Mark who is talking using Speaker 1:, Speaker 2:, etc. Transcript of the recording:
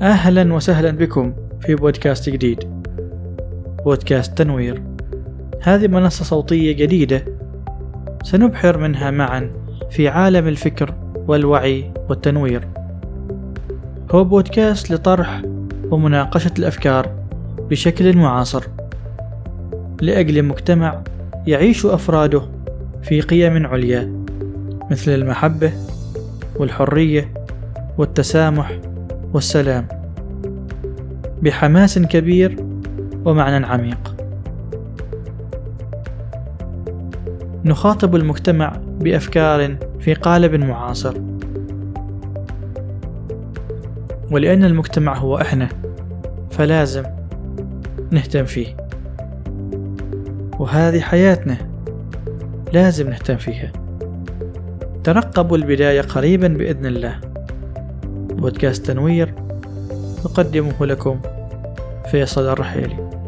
Speaker 1: أهلا وسهلا بكم في بودكاست جديد. بودكاست تنوير. هذه منصة صوتية جديدة. سنبحر منها معا في عالم الفكر والوعي والتنوير. هو بودكاست لطرح ومناقشة الأفكار بشكل معاصر. لأجل مجتمع يعيش أفراده في قيم عليا مثل المحبة والحرية والتسامح والسلام. بحماس كبير ومعنى عميق. نخاطب المجتمع بأفكار في قالب معاصر. ولأن المجتمع هو إحنا فلازم نهتم فيه. وهذه حياتنا لازم نهتم فيها. ترقبوا البداية قريبا بإذن الله. بودكاست تنوير يقدمه لكم فيصل الرحيلي.